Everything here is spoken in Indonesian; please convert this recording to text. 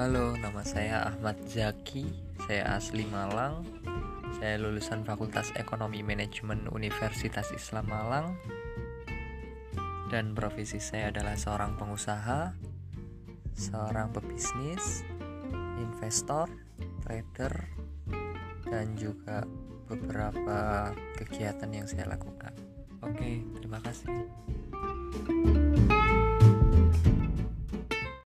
Halo, nama saya Ahmad Zaki. Saya asli Malang. Saya lulusan Fakultas Ekonomi Manajemen Universitas Islam Malang. Dan profesi saya adalah seorang pengusaha, seorang pebisnis, investor, trader, dan juga beberapa kegiatan yang saya lakukan. Oke, terima kasih.